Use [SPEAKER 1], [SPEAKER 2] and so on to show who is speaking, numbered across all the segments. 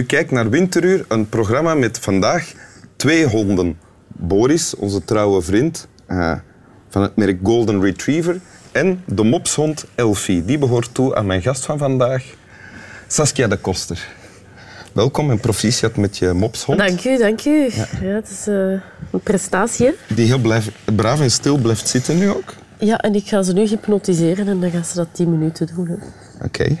[SPEAKER 1] U kijkt naar Winteruur, een programma met vandaag twee honden. Boris, onze trouwe vriend eh, van het merk Golden Retriever, en de mopshond Elfie. Die behoort toe aan mijn gast van vandaag, Saskia de Koster. Welkom en proficiat met je mopshond.
[SPEAKER 2] Dank u, dank u. Ja. het is eh, een prestatie. hè?
[SPEAKER 1] Die heel blijf, braaf en stil blijft zitten nu ook.
[SPEAKER 2] Ja, en ik ga ze nu hypnotiseren en dan gaan ze dat tien minuten doen.
[SPEAKER 1] Oké.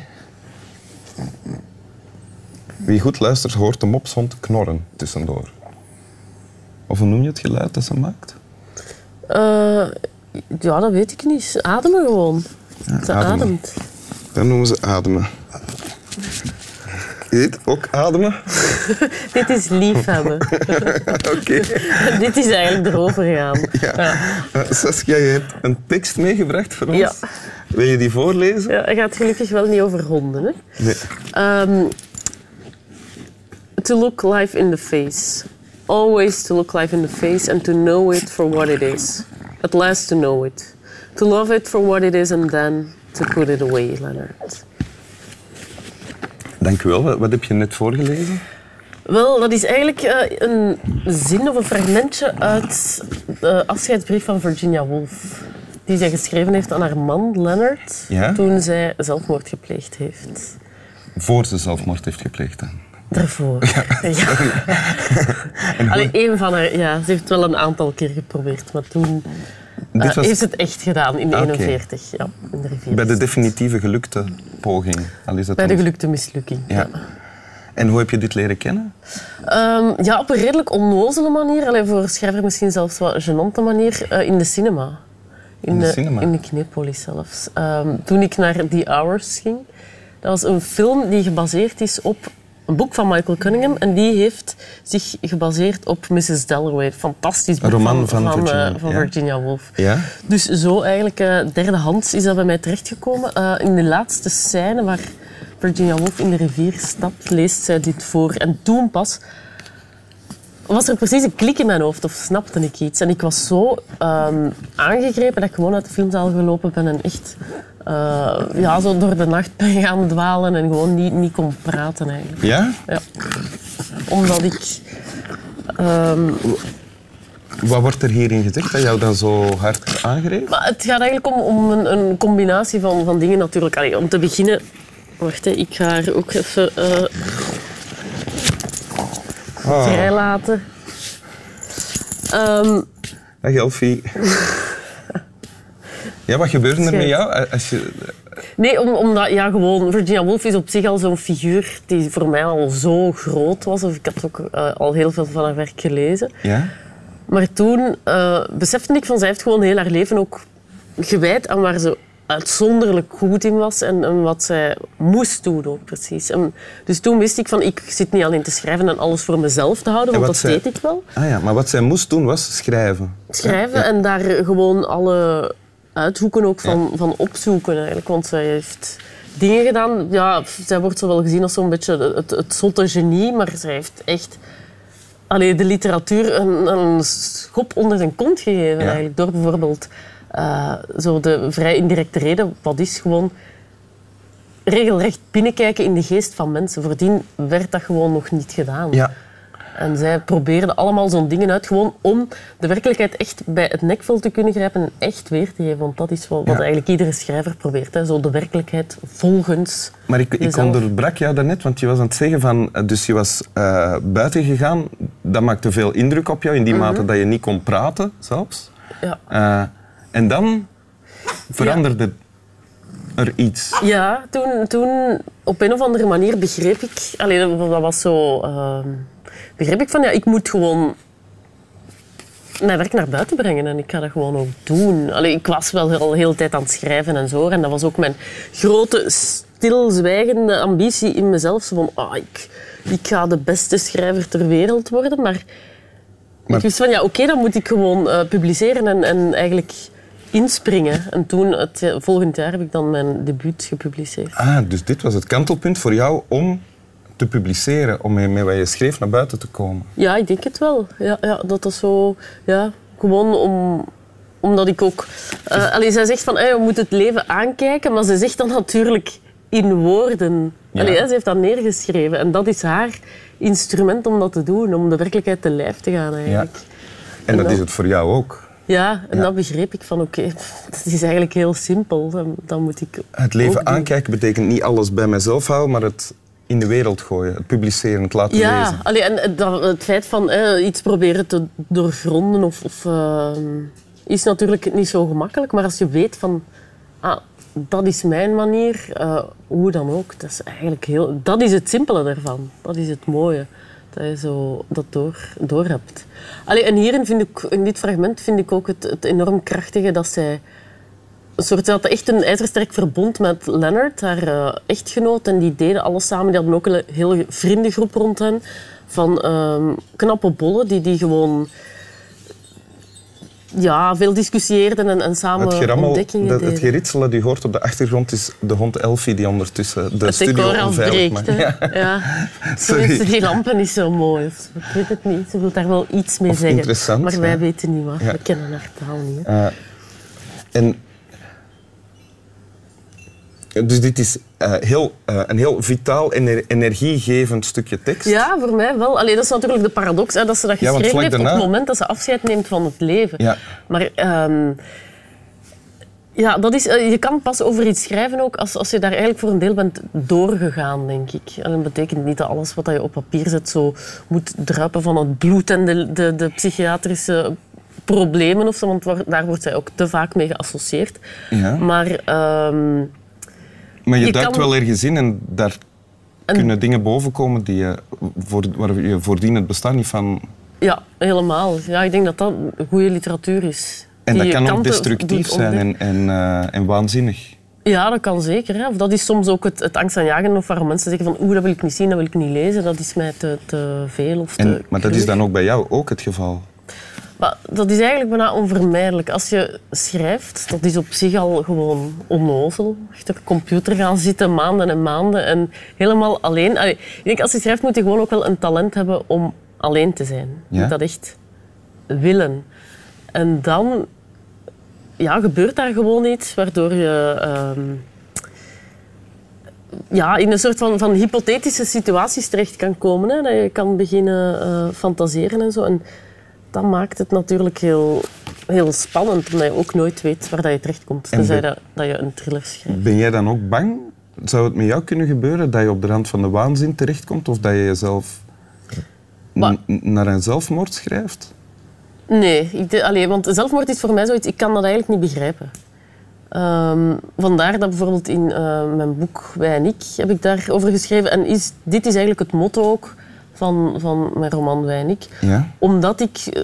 [SPEAKER 1] Wie goed luistert, hoort de mopshond knorren tussendoor. Of hoe noem je het geluid dat ze maakt?
[SPEAKER 2] Eh, ja, dat weet ik niet. Ademen gewoon. ze
[SPEAKER 1] ademen.
[SPEAKER 2] ademt.
[SPEAKER 1] Dat noemen ze ademen. Je weet ook ademen?
[SPEAKER 2] Dit is liefhebben.
[SPEAKER 1] Oké.
[SPEAKER 2] Dit is eigenlijk erover gaan.
[SPEAKER 1] Ja.
[SPEAKER 2] Ja.
[SPEAKER 1] Eh, Saskia, je hebt een tekst meegebracht voor ons.
[SPEAKER 2] Ja.
[SPEAKER 1] Wil je die voorlezen?
[SPEAKER 2] Ja, het gaat gelukkig wel niet over honden. Hè?
[SPEAKER 1] Nee.
[SPEAKER 2] Um, to look life in the face. Always to look life in the face and to know it for what it is. At last to know it. To love it for what it is and then to put it away, Leonard.
[SPEAKER 1] Dank u wel. Wat- heb je net voorgelezen?
[SPEAKER 2] Wel, dat is eigenlijk eh, een zin of een fragmentje uit de afscheidsbrief van Virginia Woolf. Die zij geschreven heeft aan haar man, Leonard,
[SPEAKER 1] Ja?
[SPEAKER 2] toen zij zelfmoord gepleegd heeft.
[SPEAKER 1] Voor ze zelfmoord heeft gepleegd. hè.
[SPEAKER 2] Daarvoor. Ja. Allee, een van haar, ja, ze heeft wel een aantal keer geprobeerd, maar toen eh,
[SPEAKER 1] Dit was
[SPEAKER 2] heeft ze het echt gedaan in
[SPEAKER 1] Ah, oké.
[SPEAKER 2] 41. Ja, in de rivier.
[SPEAKER 1] bij de definitieve gelukte poging. Al is dat
[SPEAKER 2] Bij de gelukte mislukking.
[SPEAKER 1] Ja. En hoe heb je dit leren kennen?
[SPEAKER 2] Ehm, ja, op een redelijk onnozele manier. Allee, voor schrijver misschien zelfs wat gênante manier. eh, in de cinema. In,
[SPEAKER 1] de cinema?
[SPEAKER 2] In de Knepolis zelfs. Ehm, toen ik naar The Hours ging. Dat was een film die gebaseerd is op een boek van Michael Cunningham. En die heeft zich gebaseerd op Mrs. Dalloway. Fantastisch boek
[SPEAKER 1] Een roman van
[SPEAKER 2] van,
[SPEAKER 1] Virginia,
[SPEAKER 2] eh,
[SPEAKER 1] ja.
[SPEAKER 2] Virginia Woolf.
[SPEAKER 1] Ja?
[SPEAKER 2] Dus zo eigenlijk, eh derdehands is dat bij mij terechtgekomen. Eh, in de laatste scène waar Virginia Woolf in de rivier stapt, leest zij dit voor. En toen pas was er precies een klik in mijn hoofd of snapte ik iets. En ik was zo ehm, aangegrepen dat ik gewoon uit de filmzaal gelopen ben en echt eh, ja, zo door de nacht ben gaan dwalen en gewoon niet, niet kon praten eigenlijk.
[SPEAKER 1] Ja?
[SPEAKER 2] Ja. Omdat ik... ehm,
[SPEAKER 1] Wat wordt er hierin gezegd dat jou dan zo hard heeft aangrepen?
[SPEAKER 2] Maar het gaat eigenlijk om, om een, een combinatie van, van dingen natuurlijk. Allee, om te beginnen... Wacht, hè, ik ga er ook even eh
[SPEAKER 1] Ah.
[SPEAKER 2] vrijlaten. Ehm,
[SPEAKER 1] Dag Elfie. Ja, wat gebeurde er met jou? Als je...
[SPEAKER 2] nee, om, omdat ja, gewoon Virginia Woolf is op zich al zo'n figuur die voor mij al zo groot was. Of ik had ook eh, al heel veel van haar werk gelezen.
[SPEAKER 1] Ja?
[SPEAKER 2] Maar toen eh, besefte ik van, zij heeft gewoon heel haar leven ook gewijd aan waar ze uitzonderlijk goed in was en, en wat zij moest doen ook precies. En dus toen wist ik van, ik zit niet alleen te schrijven en alles voor mezelf te houden,
[SPEAKER 1] En
[SPEAKER 2] want dat
[SPEAKER 1] zij-
[SPEAKER 2] deed ik wel.
[SPEAKER 1] Ah ja, maar wat zij moest doen was schrijven.
[SPEAKER 2] Schrijven
[SPEAKER 1] Ja, ja.
[SPEAKER 2] en daar gewoon alle uithoeken ook van, van opzoeken eigenlijk. Want zij heeft dingen gedaan, ja, zij wordt zo wel gezien als zo'n beetje het, het zotte genie, maar zij heeft echt allee, de literatuur een, een schop onder zijn kont gegeven. Eigenlijk, door bijvoorbeeld eh, zo de vrij indirecte reden, wat is gewoon regelrecht binnenkijken in de geest van mensen. Voordien werd dat gewoon nog niet gedaan.
[SPEAKER 1] Ja.
[SPEAKER 2] En zij probeerden allemaal zo'n dingen uit, gewoon om de werkelijkheid echt bij het nekvel te kunnen grijpen en echt weer te geven. Want dat is wat, wat eigenlijk iedere schrijver probeert. Hè. Zo de werkelijkheid volgens
[SPEAKER 1] Maar ik, ik onderbrak jou daarnet, want je was aan het zeggen van... eh, Dus je was eh, buiten gegaan. Dat maakte veel indruk op jou, in die mate dat je niet kon praten, zelfs.
[SPEAKER 2] Ja.
[SPEAKER 1] En dan veranderde er iets.
[SPEAKER 2] Ja, toen, toen op een of andere manier begreep ik... Allee, dat was zo... ehm, begreep ik van, ja, ik moet gewoon mijn werk naar buiten brengen en ik ga dat gewoon ook doen. Allee, ik was wel al heel de tijd aan het schrijven en zo. En dat was ook mijn grote, stilzwijgende ambitie in mezelf. Zo van, ah, ik, ik ga de beste schrijver ter wereld worden. Maar,
[SPEAKER 1] Maar-
[SPEAKER 2] ik wist van, ja, oké, dan moet ik gewoon eh, publiceren en, en eigenlijk inspringen. En toen, het eh, volgend jaar, heb ik dan mijn debuut gepubliceerd.
[SPEAKER 1] Ah, dus dit was het kantelpunt voor jou om te publiceren, om met met wat je schreef naar buiten te komen.
[SPEAKER 2] Ja, ik denk het wel. Ja, ja, dat dat zo... Ja, gewoon om, omdat ik ook... eh allee, zij zegt van, hey, we moeten het leven aankijken, maar ze zegt dan natuurlijk in woorden
[SPEAKER 1] Ja.
[SPEAKER 2] Allee, ze heeft dat neergeschreven. En dat is haar instrument om dat te doen, om de werkelijkheid te lijf te gaan
[SPEAKER 1] Ja.
[SPEAKER 2] eigenlijk.
[SPEAKER 1] En dat is het voor jou ook.
[SPEAKER 2] Ja, en
[SPEAKER 1] Ja.
[SPEAKER 2] dat begreep ik van oké, pff, dat is eigenlijk heel simpel. Dan, dan moet ik
[SPEAKER 1] Het leven aankijken betekent niet alles bij mezelf houden, maar het in de wereld gooien. Het publiceren, het laten
[SPEAKER 2] Ja,
[SPEAKER 1] lezen.
[SPEAKER 2] allee, en het- dat, het feit van eh, iets proberen te doorgronden of, of, eh, is natuurlijk niet zo gemakkelijk. Maar als je weet van, ah, dat is mijn manier, eh, hoe dan ook, dat is eigenlijk heel... Dat is het simpele daarvan. Dat is het mooie. Dat je zo dat door, door hebt. En hierin vind ik, in dit fragment vind ik ook het, het enorm krachtige dat zij een soort, ze echt een ijzersterk verbond met Leonard, haar eh, echtgenoot. En die deden alles samen. Die hadden ook een hele vriendengroep rond hen. Van ehm, knappe bollen die, die gewoon ja, veel discussieerden en, en samen
[SPEAKER 1] Het gerammel,
[SPEAKER 2] ontdekkingen
[SPEAKER 1] het
[SPEAKER 2] deden.
[SPEAKER 1] geritsel dat u hoort op de achtergrond is de hond Elfie die ondertussen de
[SPEAKER 2] het
[SPEAKER 1] studio onveilig maakt. Ja.
[SPEAKER 2] Ja.
[SPEAKER 1] Sorry.
[SPEAKER 2] Die lampen niet zo mooi. Ik weet het niet. Ze wil daar wel iets mee
[SPEAKER 1] Of
[SPEAKER 2] zeggen.
[SPEAKER 1] interessant,
[SPEAKER 2] Maar wij
[SPEAKER 1] ja.
[SPEAKER 2] weten niet wat.
[SPEAKER 1] Ja.
[SPEAKER 2] We kennen haar taal niet.
[SPEAKER 1] Eh, en dus dit is eh, heel, eh, een heel vitaal, ener- energiegevend stukje tekst.
[SPEAKER 2] Ja, voor mij wel. Allee, dat is natuurlijk de paradox, hè, dat ze dat geschreven heeft op het moment dat ze afscheid neemt van het leven.
[SPEAKER 1] Ja.
[SPEAKER 2] Maar ehm, ja, dat is, eh, je kan pas over iets schrijven ook als, als je daar eigenlijk voor een deel bent doorgegaan, denk ik. En dat betekent niet dat alles wat je op papier zet zo moet druipen van het bloed en de, de, de psychiatrische problemen of zo, want daar wordt zij ook te vaak mee geassocieerd.
[SPEAKER 1] Ja.
[SPEAKER 2] Maar ehm,
[SPEAKER 1] Maar je,
[SPEAKER 2] Je
[SPEAKER 1] duikt
[SPEAKER 2] kan-
[SPEAKER 1] wel ergens in en daar
[SPEAKER 2] En-
[SPEAKER 1] kunnen dingen bovenkomen die je, voor, waar je voordien het bestaan niet van...
[SPEAKER 2] ja, helemaal. Ja, ik denk dat dat goede literatuur is.
[SPEAKER 1] En
[SPEAKER 2] Die
[SPEAKER 1] dat kan ook destructief zijn en, en, eh, en waanzinnig.
[SPEAKER 2] Ja, dat kan zeker. Hè. Of dat is soms ook het, het angst aanjagen of waarom mensen zeggen van oeh, dat wil ik niet zien, dat wil ik niet lezen, dat is mij te, te veel of te
[SPEAKER 1] En, maar dat is dan ook bij jou ook het geval.
[SPEAKER 2] Maar dat is eigenlijk bijna onvermijdelijk. Als je schrijft, dat is op zich al gewoon onnozel. Achter de computer gaan zitten maanden en maanden en helemaal alleen. Allee, ik denk, als je schrijft moet je gewoon ook wel een talent hebben om alleen te zijn. Je
[SPEAKER 1] Ja?
[SPEAKER 2] moet dat echt willen. En dan ja, gebeurt daar gewoon iets waardoor je ehm, ja, in een soort van, van hypothetische situaties terecht kan komen. Hè? Dat je kan beginnen eh, fantaseren en zo. En dat maakt het natuurlijk heel, heel spannend, omdat je ook nooit weet waar dat je terechtkomt.
[SPEAKER 1] En
[SPEAKER 2] Tenzij dat, dat je een thriller schrijft.
[SPEAKER 1] Ben jij dan ook bang? Zou het met jou kunnen gebeuren dat je op de rand van de waanzin terechtkomt of dat je jezelf
[SPEAKER 2] Maar-
[SPEAKER 1] naar een zelfmoord schrijft?
[SPEAKER 2] Nee, ik, de- allee, want zelfmoord is voor mij zoiets, ik kan dat eigenlijk niet begrijpen. Ehm, vandaar dat bijvoorbeeld in eh, mijn boek Wij en ik heb ik daarover geschreven. En is, dit is eigenlijk het motto ook van, van mijn roman en ik.
[SPEAKER 1] Ja.
[SPEAKER 2] Omdat ik... eh,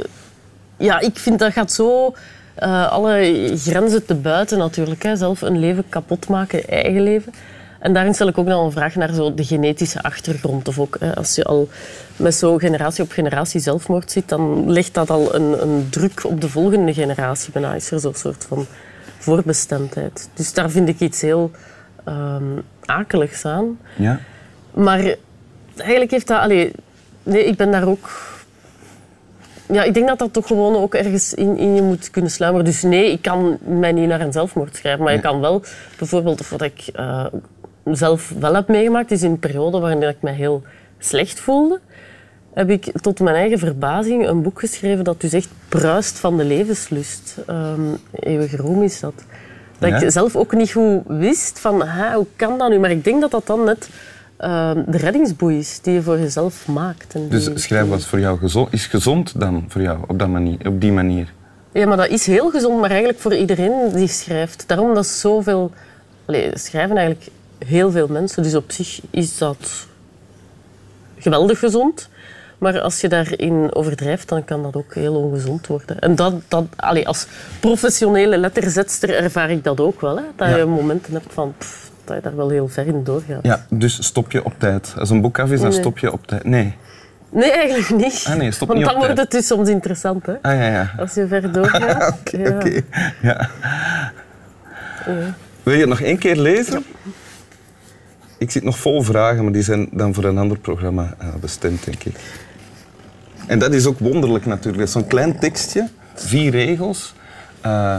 [SPEAKER 2] ja, ik vind dat gaat zo eh, alle grenzen te buiten natuurlijk. Hè. Zelf een leven kapot maken, eigen leven. En daarin stel ik ook nog een vraag naar zo de genetische achtergrond. Of ook hè, als je al met zo generatie op generatie zelfmoord ziet, dan legt dat al een, een druk op de volgende generatie. Bijna is er zo'n soort van voorbestemdheid. Dus daar vind ik iets heel ehm, akeligs aan.
[SPEAKER 1] ja.
[SPEAKER 2] Maar eigenlijk heeft dat... Allee, nee, ik ben daar ook... Ja, ik denk dat dat toch gewoon ook ergens in, in je moet kunnen sluimeren. Dus nee, ik kan mij niet naar een zelfmoord schrijven. Maar je kan wel, bijvoorbeeld, of wat ik eh, zelf wel heb meegemaakt, is in een periode waarin ik me heel slecht voelde, heb ik tot mijn eigen verbazing een boek geschreven dat dus echt bruist van de levenslust. Ehm eeuwige roem is dat. Dat
[SPEAKER 1] Ja?
[SPEAKER 2] ik zelf ook niet goed wist van, hoe kan dat nu? Maar ik denk dat dat dan net ehm, de reddingsboei is die je voor jezelf maakt. En
[SPEAKER 1] Dus schrijven was voor jou gezond, is gezond dan voor jou op, dat manier, op die manier?
[SPEAKER 2] Ja, maar dat is heel gezond, maar eigenlijk voor iedereen die schrijft. Daarom dat zoveel... Allee, schrijven eigenlijk heel veel mensen, dus op zich is dat geweldig gezond. Maar als je daarin overdrijft, dan kan dat ook heel ongezond worden. En dat, dat, allee, als professionele letterzetster ervaar ik dat ook wel. Hè? Dat
[SPEAKER 1] Ja.
[SPEAKER 2] je momenten hebt van, pff, dat je daar wel heel ver in doorgaat.
[SPEAKER 1] Ja, dus stop je op tijd. Als een boek af is, dan
[SPEAKER 2] Nee.
[SPEAKER 1] stop je op tijd. Nee.
[SPEAKER 2] Nee, eigenlijk niet.
[SPEAKER 1] Ah, nee, stop
[SPEAKER 2] Want
[SPEAKER 1] niet
[SPEAKER 2] dan wordt het dus soms interessant, hè?
[SPEAKER 1] Ah ja, ja.
[SPEAKER 2] Als je ver doorgaat.
[SPEAKER 1] Oké,
[SPEAKER 2] Ja.
[SPEAKER 1] oké. Ja. Wil je het nog één keer lezen? Ik zit nog vol vragen, maar die zijn dan voor een ander programma eh, bestemd, denk ik. En dat is ook wonderlijk natuurlijk. Zo'n klein tekstje, vier regels, eh,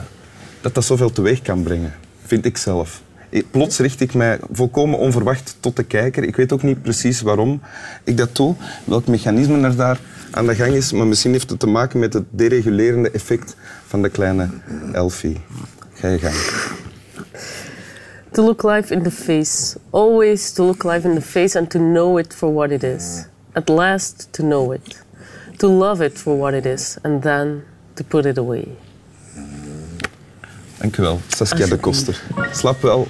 [SPEAKER 1] dat dat zoveel teweeg kan brengen, vind ik zelf. Eh, plots richt ik mij volkomen onverwacht tot de kijker. Ik weet ook niet precies waarom ik dat doe, welk mechanisme er daar aan de gang is, maar misschien heeft het te maken met het deregulerende effect van de kleine Elfie. Ga je gang.
[SPEAKER 2] To look life in the face. Always to look life in the face and to know it for what it is. At last to know it. To love it for what it is and then to put it away.
[SPEAKER 1] Dank u wel, Saskia de Koster. Slap wel.